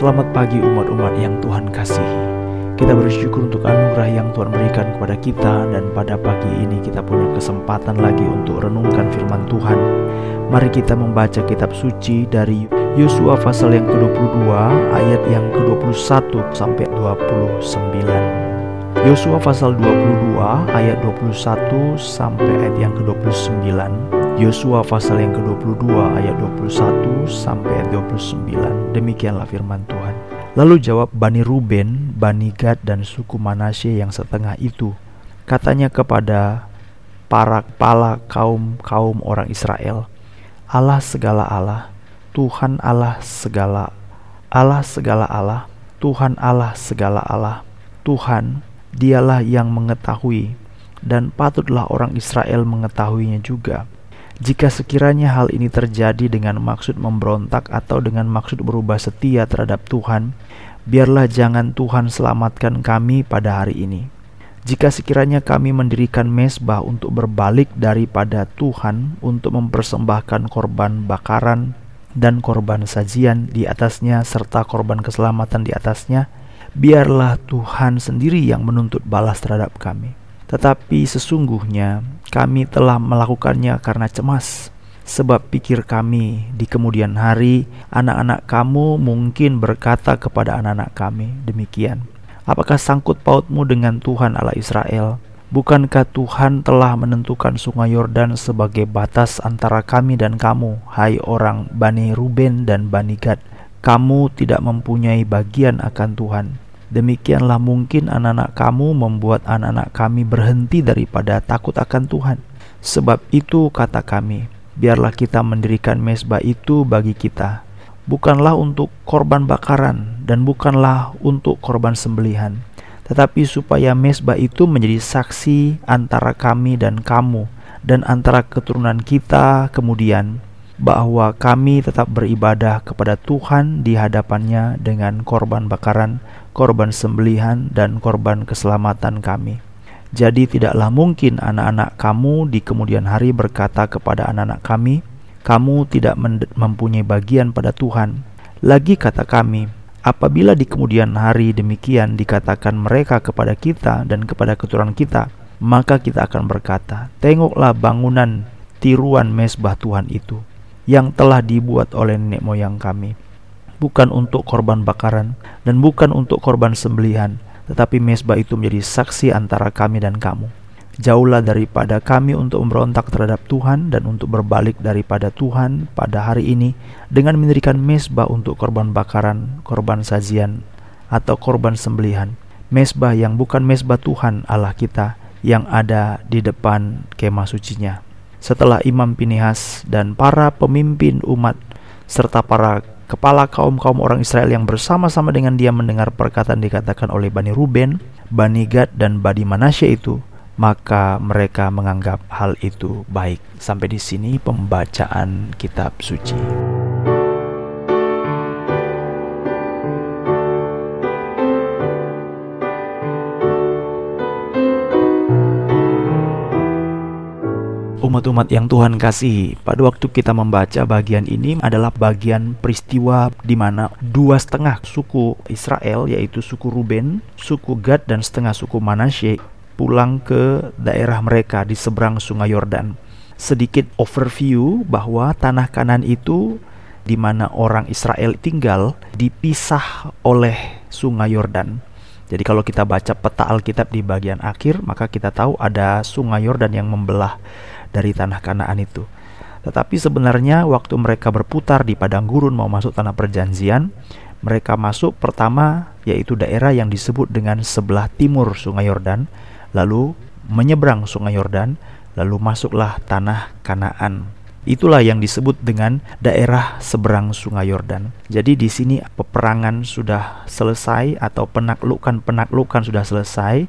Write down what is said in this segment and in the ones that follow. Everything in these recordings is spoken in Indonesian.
Selamat pagi umat-umat yang Tuhan kasihi. Kita bersyukur untuk anugerah yang Tuhan berikan kepada kita dan pada pagi ini kita punya kesempatan lagi untuk renungkan firman Tuhan. Mari kita membaca kitab suci dari Yosua pasal yang ke-22 ayat yang ke-21 sampai 29. Yosua pasal 22 ayat 21 sampai ayat yang ke-29 Yosua pasal yang ke-22 ayat 21 sampai ayat 29. Demikianlah firman Tuhan. Lalu jawab Bani Ruben, Bani Gad dan suku Manasye yang setengah itu. Katanya kepada para kepala kaum-kaum orang Israel, Allah segala Allah, Tuhan Allah segala Allah segala Allah, Tuhan Allah segala Allah, Tuhan dialah yang mengetahui dan patutlah orang Israel mengetahuinya juga jika sekiranya hal ini terjadi dengan maksud memberontak atau dengan maksud berubah setia terhadap Tuhan, biarlah jangan Tuhan selamatkan kami pada hari ini. Jika sekiranya kami mendirikan mesbah untuk berbalik daripada Tuhan untuk mempersembahkan korban bakaran dan korban sajian di atasnya serta korban keselamatan di atasnya, biarlah Tuhan sendiri yang menuntut balas terhadap kami. Tetapi sesungguhnya kami telah melakukannya karena cemas, sebab pikir kami di kemudian hari anak-anak kamu mungkin berkata kepada anak-anak kami demikian. Apakah sangkut pautmu dengan Tuhan Allah Israel? Bukankah Tuhan telah menentukan sungai Yordan sebagai batas antara kami dan kamu, hai orang Bani Ruben dan Bani Gad? Kamu tidak mempunyai bagian akan Tuhan Demikianlah mungkin anak-anak kamu membuat anak-anak kami berhenti daripada takut akan Tuhan. Sebab itu kata kami, biarlah kita mendirikan mesbah itu bagi kita, bukanlah untuk korban bakaran dan bukanlah untuk korban sembelihan, tetapi supaya mesbah itu menjadi saksi antara kami dan kamu dan antara keturunan kita kemudian bahwa kami tetap beribadah kepada Tuhan di hadapannya dengan korban bakaran, korban sembelihan, dan korban keselamatan kami. Jadi tidaklah mungkin anak-anak kamu di kemudian hari berkata kepada anak-anak kami, kamu tidak mempunyai bagian pada Tuhan. Lagi kata kami, apabila di kemudian hari demikian dikatakan mereka kepada kita dan kepada keturunan kita, maka kita akan berkata, tengoklah bangunan tiruan mesbah Tuhan itu yang telah dibuat oleh nenek moyang kami, bukan untuk korban bakaran dan bukan untuk korban sembelihan, tetapi mesbah itu menjadi saksi antara kami dan kamu. Jauhlah daripada kami untuk memberontak terhadap Tuhan dan untuk berbalik daripada Tuhan pada hari ini dengan mendirikan mesbah untuk korban bakaran, korban sajian, atau korban sembelihan. Mesbah yang bukan mesbah Tuhan Allah kita yang ada di depan kemah sucinya setelah Imam Pinihas dan para pemimpin umat serta para kepala kaum-kaum orang Israel yang bersama-sama dengan dia mendengar perkataan dikatakan oleh Bani Ruben, Bani Gad dan Bani Manasye itu, maka mereka menganggap hal itu baik. Sampai di sini pembacaan kitab suci. Umat-umat yang Tuhan kasihi, pada waktu kita membaca bagian ini adalah bagian peristiwa di mana dua setengah suku Israel, yaitu suku Ruben, suku Gad, dan setengah suku Manasye pulang ke daerah mereka di seberang sungai Yordan. Sedikit overview bahwa tanah kanan itu di mana orang Israel tinggal dipisah oleh sungai Yordan. Jadi kalau kita baca peta Alkitab di bagian akhir, maka kita tahu ada sungai Yordan yang membelah dari tanah Kanaan itu. Tetapi sebenarnya waktu mereka berputar di padang gurun mau masuk tanah perjanjian, mereka masuk pertama yaitu daerah yang disebut dengan sebelah timur Sungai Yordan, lalu menyeberang Sungai Yordan, lalu masuklah tanah Kanaan. Itulah yang disebut dengan daerah seberang Sungai Yordan. Jadi di sini peperangan sudah selesai atau penaklukan-penaklukan sudah selesai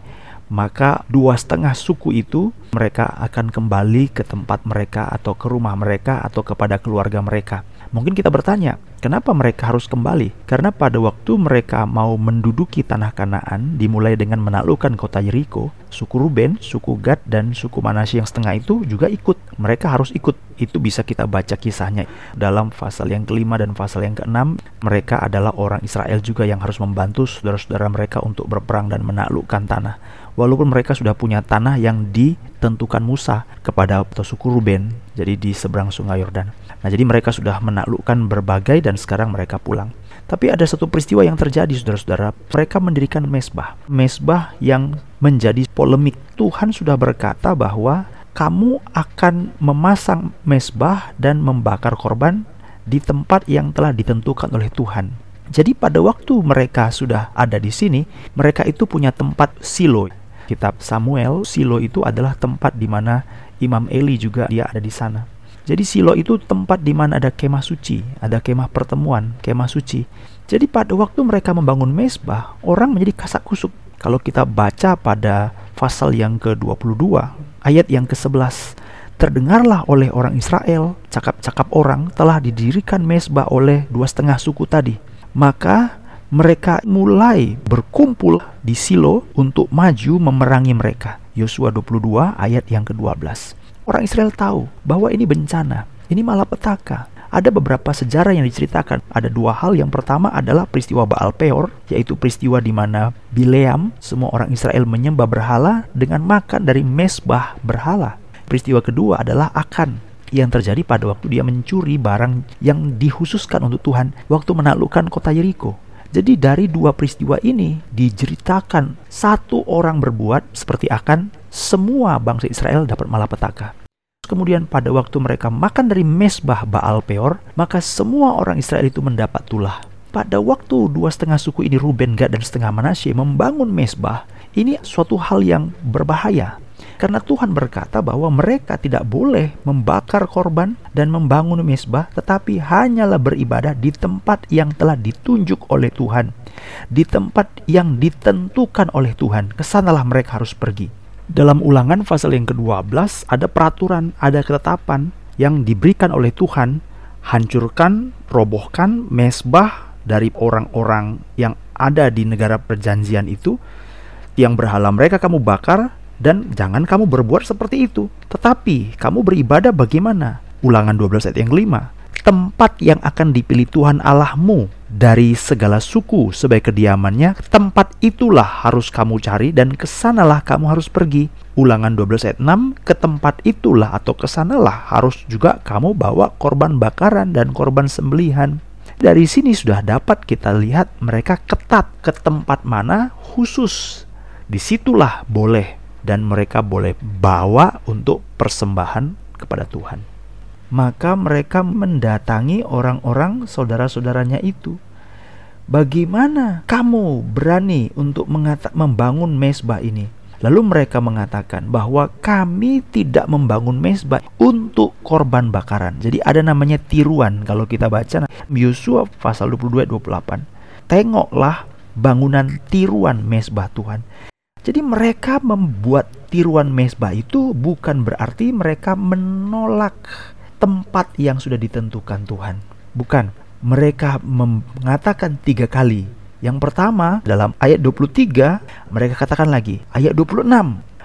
maka dua setengah suku itu mereka akan kembali ke tempat mereka atau ke rumah mereka atau kepada keluarga mereka. Mungkin kita bertanya, kenapa mereka harus kembali? Karena pada waktu mereka mau menduduki tanah Kanaan, dimulai dengan menaklukkan kota Yeriko, suku Ruben, suku Gad, dan suku Manasye yang setengah itu juga ikut. Mereka harus ikut. Itu bisa kita baca kisahnya. Dalam pasal yang kelima dan pasal yang keenam mereka adalah orang Israel juga yang harus membantu saudara-saudara mereka untuk berperang dan menaklukkan tanah. Walaupun mereka sudah punya tanah yang ditentukan Musa kepada suku Ruben jadi di seberang sungai Yordan. Nah jadi mereka sudah menaklukkan berbagai dan sekarang mereka pulang. Tapi ada satu peristiwa yang terjadi saudara-saudara. Mereka mendirikan mesbah. Mesbah yang menjadi polemik. Tuhan sudah berkata bahwa kamu akan memasang mesbah dan membakar korban di tempat yang telah ditentukan oleh Tuhan. Jadi pada waktu mereka sudah ada di sini, mereka itu punya tempat silo. Kitab Samuel, silo itu adalah tempat di mana Imam Eli juga dia ada di sana. Jadi silo itu tempat di mana ada kemah suci, ada kemah pertemuan, kemah suci. Jadi pada waktu mereka membangun mesbah, orang menjadi kasak kusuk. Kalau kita baca pada pasal yang ke-22, ayat yang ke-11 terdengarlah oleh orang Israel cakap-cakap orang telah didirikan mesbah oleh dua setengah suku tadi. Maka mereka mulai berkumpul di Silo untuk maju memerangi mereka. Yosua 22 ayat yang ke-12 orang Israel tahu bahwa ini bencana ini malapetaka ada beberapa sejarah yang diceritakan. Ada dua hal. Yang pertama adalah peristiwa Baal Peor, yaitu peristiwa di mana Bileam, semua orang Israel menyembah berhala dengan makan dari mesbah berhala. Peristiwa kedua adalah Akan, yang terjadi pada waktu dia mencuri barang yang dihususkan untuk Tuhan waktu menaklukkan kota Yeriko. Jadi dari dua peristiwa ini diceritakan satu orang berbuat seperti akan semua bangsa Israel dapat malapetaka. Kemudian pada waktu mereka makan dari mesbah Baal Peor, maka semua orang Israel itu mendapat tulah. Pada waktu dua setengah suku ini Ruben, Gad, dan setengah Manasye membangun mesbah, ini suatu hal yang berbahaya. Karena Tuhan berkata bahwa mereka tidak boleh membakar korban dan membangun mesbah, tetapi hanyalah beribadah di tempat yang telah ditunjuk oleh Tuhan. Di tempat yang ditentukan oleh Tuhan, ke sanalah mereka harus pergi. Dalam ulangan pasal yang ke-12 ada peraturan, ada ketetapan yang diberikan oleh Tuhan hancurkan, robohkan mesbah dari orang-orang yang ada di negara perjanjian itu yang berhala mereka kamu bakar dan jangan kamu berbuat seperti itu. Tetapi kamu beribadah bagaimana? Ulangan 12 ayat yang 5 tempat yang akan dipilih Tuhan Allahmu dari segala suku sebagai kediamannya, tempat itulah harus kamu cari dan ke sanalah kamu harus pergi. Ulangan 12 ayat 6, ke tempat itulah atau ke sanalah harus juga kamu bawa korban bakaran dan korban sembelihan. Dari sini sudah dapat kita lihat mereka ketat ke tempat mana khusus. Di situlah boleh dan mereka boleh bawa untuk persembahan kepada Tuhan maka mereka mendatangi orang-orang saudara-saudaranya itu. Bagaimana kamu berani untuk mengata membangun mesbah ini? Lalu mereka mengatakan bahwa kami tidak membangun mesbah untuk korban bakaran. Jadi ada namanya tiruan kalau kita baca Yosua pasal 22 28. Tengoklah bangunan tiruan mesbah Tuhan. Jadi mereka membuat tiruan mesbah itu bukan berarti mereka menolak tempat yang sudah ditentukan Tuhan. Bukan, mereka mengatakan tiga kali. Yang pertama dalam ayat 23 mereka katakan lagi ayat 26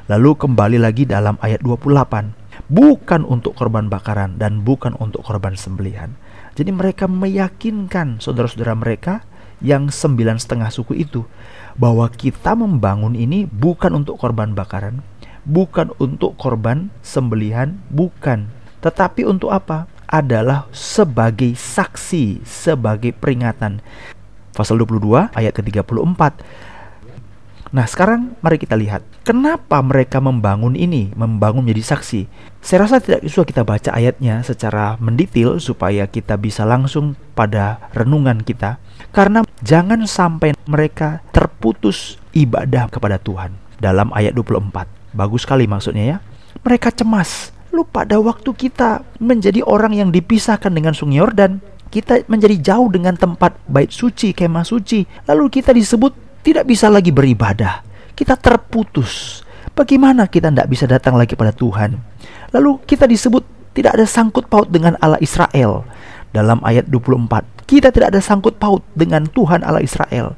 lalu kembali lagi dalam ayat 28 bukan untuk korban bakaran dan bukan untuk korban sembelihan. Jadi mereka meyakinkan saudara-saudara mereka yang sembilan setengah suku itu bahwa kita membangun ini bukan untuk korban bakaran, bukan untuk korban sembelihan, bukan tetapi untuk apa? Adalah sebagai saksi, sebagai peringatan. Pasal 22 ayat ke-34. Nah, sekarang mari kita lihat kenapa mereka membangun ini, membangun menjadi saksi. Saya rasa tidak usah kita baca ayatnya secara mendetail supaya kita bisa langsung pada renungan kita. Karena jangan sampai mereka terputus ibadah kepada Tuhan. Dalam ayat 24. Bagus sekali maksudnya ya. Mereka cemas Lalu pada waktu kita menjadi orang yang dipisahkan dengan sungai Yordan, kita menjadi jauh dengan tempat bait suci, kemah suci, lalu kita disebut tidak bisa lagi beribadah. Kita terputus. Bagaimana kita tidak bisa datang lagi pada Tuhan? Lalu kita disebut tidak ada sangkut paut dengan Allah Israel. Dalam ayat 24, kita tidak ada sangkut paut dengan Tuhan Allah Israel.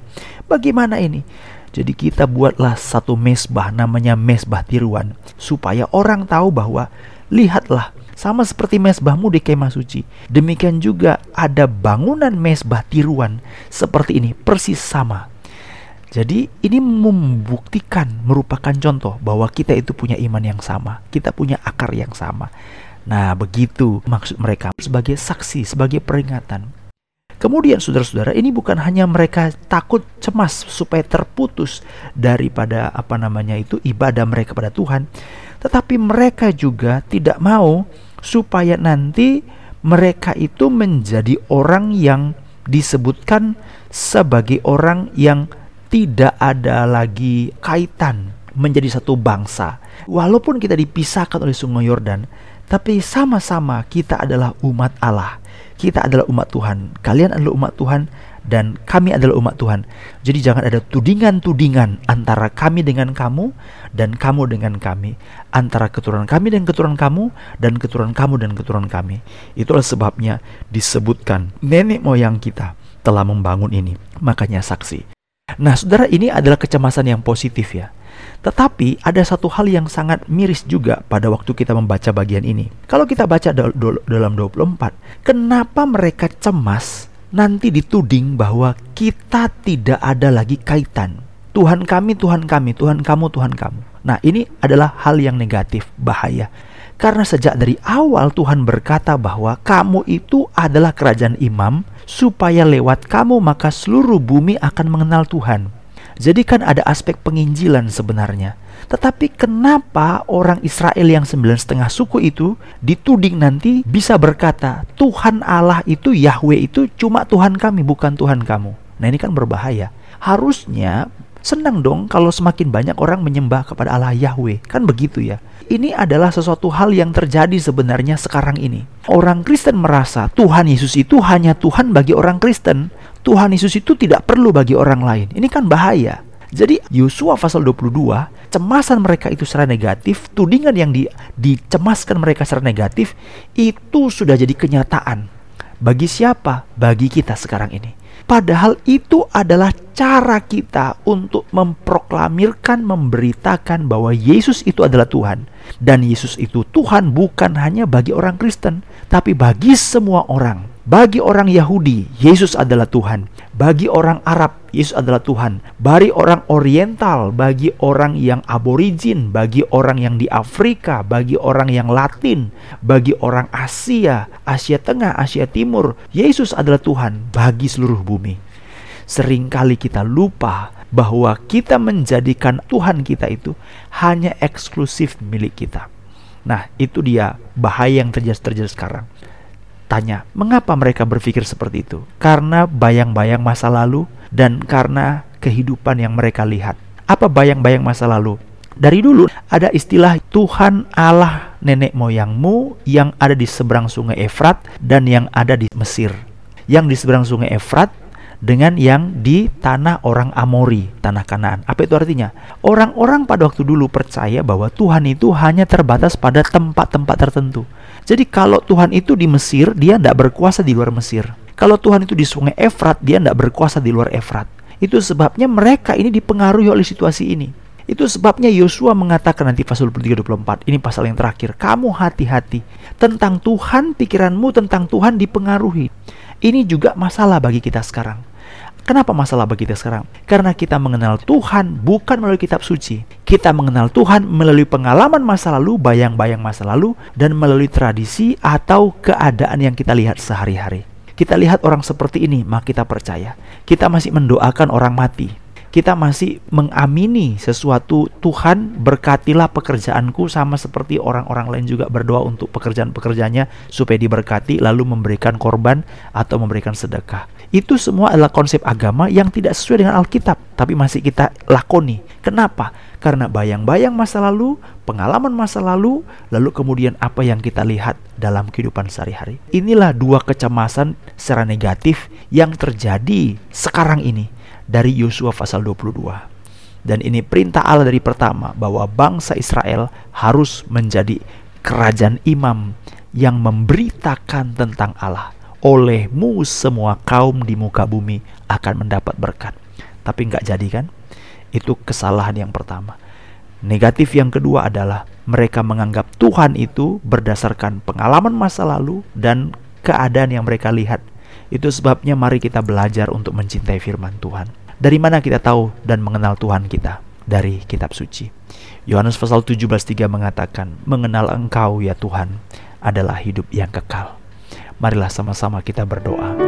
Bagaimana ini? Jadi kita buatlah satu mesbah namanya mesbah tiruan supaya orang tahu bahwa lihatlah Sama seperti mesbahmu di kemah suci. Demikian juga ada bangunan mesbah tiruan seperti ini, persis sama. Jadi ini membuktikan, merupakan contoh bahwa kita itu punya iman yang sama. Kita punya akar yang sama. Nah begitu maksud mereka sebagai saksi, sebagai peringatan. Kemudian saudara-saudara, ini bukan hanya mereka takut cemas supaya terputus daripada apa namanya itu ibadah mereka pada Tuhan, tetapi mereka juga tidak mau supaya nanti mereka itu menjadi orang yang disebutkan sebagai orang yang tidak ada lagi kaitan menjadi satu bangsa. Walaupun kita dipisahkan oleh Sungai Yordan, tapi sama-sama kita adalah umat Allah kita adalah umat Tuhan, kalian adalah umat Tuhan, dan kami adalah umat Tuhan. Jadi jangan ada tudingan-tudingan antara kami dengan kamu dan kamu dengan kami, antara keturunan kami dan keturunan kamu dan keturunan kamu dan keturunan kami. Itulah sebabnya disebutkan nenek moyang kita telah membangun ini, makanya saksi. Nah, saudara, ini adalah kecemasan yang positif ya. Tetapi ada satu hal yang sangat miris juga pada waktu kita membaca bagian ini. Kalau kita baca dalam 24, kenapa mereka cemas nanti dituding bahwa kita tidak ada lagi kaitan. Tuhan kami, Tuhan kami, Tuhan kamu, Tuhan kamu. Nah, ini adalah hal yang negatif, bahaya. Karena sejak dari awal Tuhan berkata bahwa kamu itu adalah kerajaan imam, supaya lewat kamu maka seluruh bumi akan mengenal Tuhan. Jadi kan ada aspek penginjilan sebenarnya. Tetapi kenapa orang Israel yang sembilan setengah suku itu dituding nanti bisa berkata Tuhan Allah itu Yahweh itu cuma Tuhan kami bukan Tuhan kamu. Nah ini kan berbahaya. Harusnya senang dong kalau semakin banyak orang menyembah kepada Allah Yahweh. Kan begitu ya. Ini adalah sesuatu hal yang terjadi sebenarnya sekarang ini. Orang Kristen merasa Tuhan Yesus itu hanya Tuhan bagi orang Kristen. Tuhan Yesus itu tidak perlu bagi orang lain. Ini kan bahaya. Jadi Yosua pasal 22, cemasan mereka itu secara negatif, tudingan yang di, dicemaskan mereka secara negatif, itu sudah jadi kenyataan. Bagi siapa? Bagi kita sekarang ini. Padahal itu adalah cara kita untuk memproklamirkan, memberitakan bahwa Yesus itu adalah Tuhan. Dan Yesus itu Tuhan bukan hanya bagi orang Kristen, tapi bagi semua orang. Bagi orang Yahudi, Yesus adalah Tuhan. Bagi orang Arab, Yesus adalah Tuhan. Bagi orang Oriental, bagi orang yang aborigin, bagi orang yang di Afrika, bagi orang yang Latin, bagi orang Asia, Asia Tengah, Asia Timur, Yesus adalah Tuhan bagi seluruh bumi. Seringkali kita lupa bahwa kita menjadikan Tuhan kita itu hanya eksklusif milik kita. Nah, itu dia bahaya yang terjadi terjadi sekarang tanya, mengapa mereka berpikir seperti itu? Karena bayang-bayang masa lalu dan karena kehidupan yang mereka lihat. Apa bayang-bayang masa lalu? Dari dulu ada istilah Tuhan Allah nenek moyangmu yang ada di seberang sungai Efrat dan yang ada di Mesir. Yang di seberang sungai Efrat dengan yang di tanah orang Amori, tanah Kanaan. Apa itu artinya? Orang-orang pada waktu dulu percaya bahwa Tuhan itu hanya terbatas pada tempat-tempat tertentu. Jadi kalau Tuhan itu di Mesir, dia tidak berkuasa di luar Mesir. Kalau Tuhan itu di sungai Efrat, dia tidak berkuasa di luar Efrat. Itu sebabnya mereka ini dipengaruhi oleh situasi ini. Itu sebabnya Yosua mengatakan nanti pasal 23 24, ini pasal yang terakhir, kamu hati-hati tentang Tuhan, pikiranmu tentang Tuhan dipengaruhi. Ini juga masalah bagi kita sekarang. Kenapa masalah bagi kita sekarang? Karena kita mengenal Tuhan bukan melalui kitab suci. Kita mengenal Tuhan melalui pengalaman masa lalu, bayang-bayang masa lalu, dan melalui tradisi atau keadaan yang kita lihat sehari-hari. Kita lihat orang seperti ini, maka kita percaya. Kita masih mendoakan orang mati. Kita masih mengamini sesuatu Tuhan berkatilah pekerjaanku sama seperti orang-orang lain juga berdoa untuk pekerjaan-pekerjaannya supaya diberkati lalu memberikan korban atau memberikan sedekah. Itu semua adalah konsep agama yang tidak sesuai dengan Alkitab, tapi masih kita lakoni. Kenapa? Karena bayang-bayang masa lalu, pengalaman masa lalu, lalu kemudian apa yang kita lihat dalam kehidupan sehari-hari. Inilah dua kecemasan secara negatif yang terjadi sekarang ini dari Yosua pasal 22. Dan ini perintah Allah dari pertama bahwa bangsa Israel harus menjadi kerajaan imam yang memberitakan tentang Allah olehmu semua kaum di muka bumi akan mendapat berkat. Tapi nggak jadi kan? Itu kesalahan yang pertama. Negatif yang kedua adalah mereka menganggap Tuhan itu berdasarkan pengalaman masa lalu dan keadaan yang mereka lihat. Itu sebabnya mari kita belajar untuk mencintai firman Tuhan. Dari mana kita tahu dan mengenal Tuhan kita? Dari kitab suci. Yohanes pasal 17:3 mengatakan, "Mengenal Engkau ya Tuhan adalah hidup yang kekal." Marilah sama-sama kita berdoa.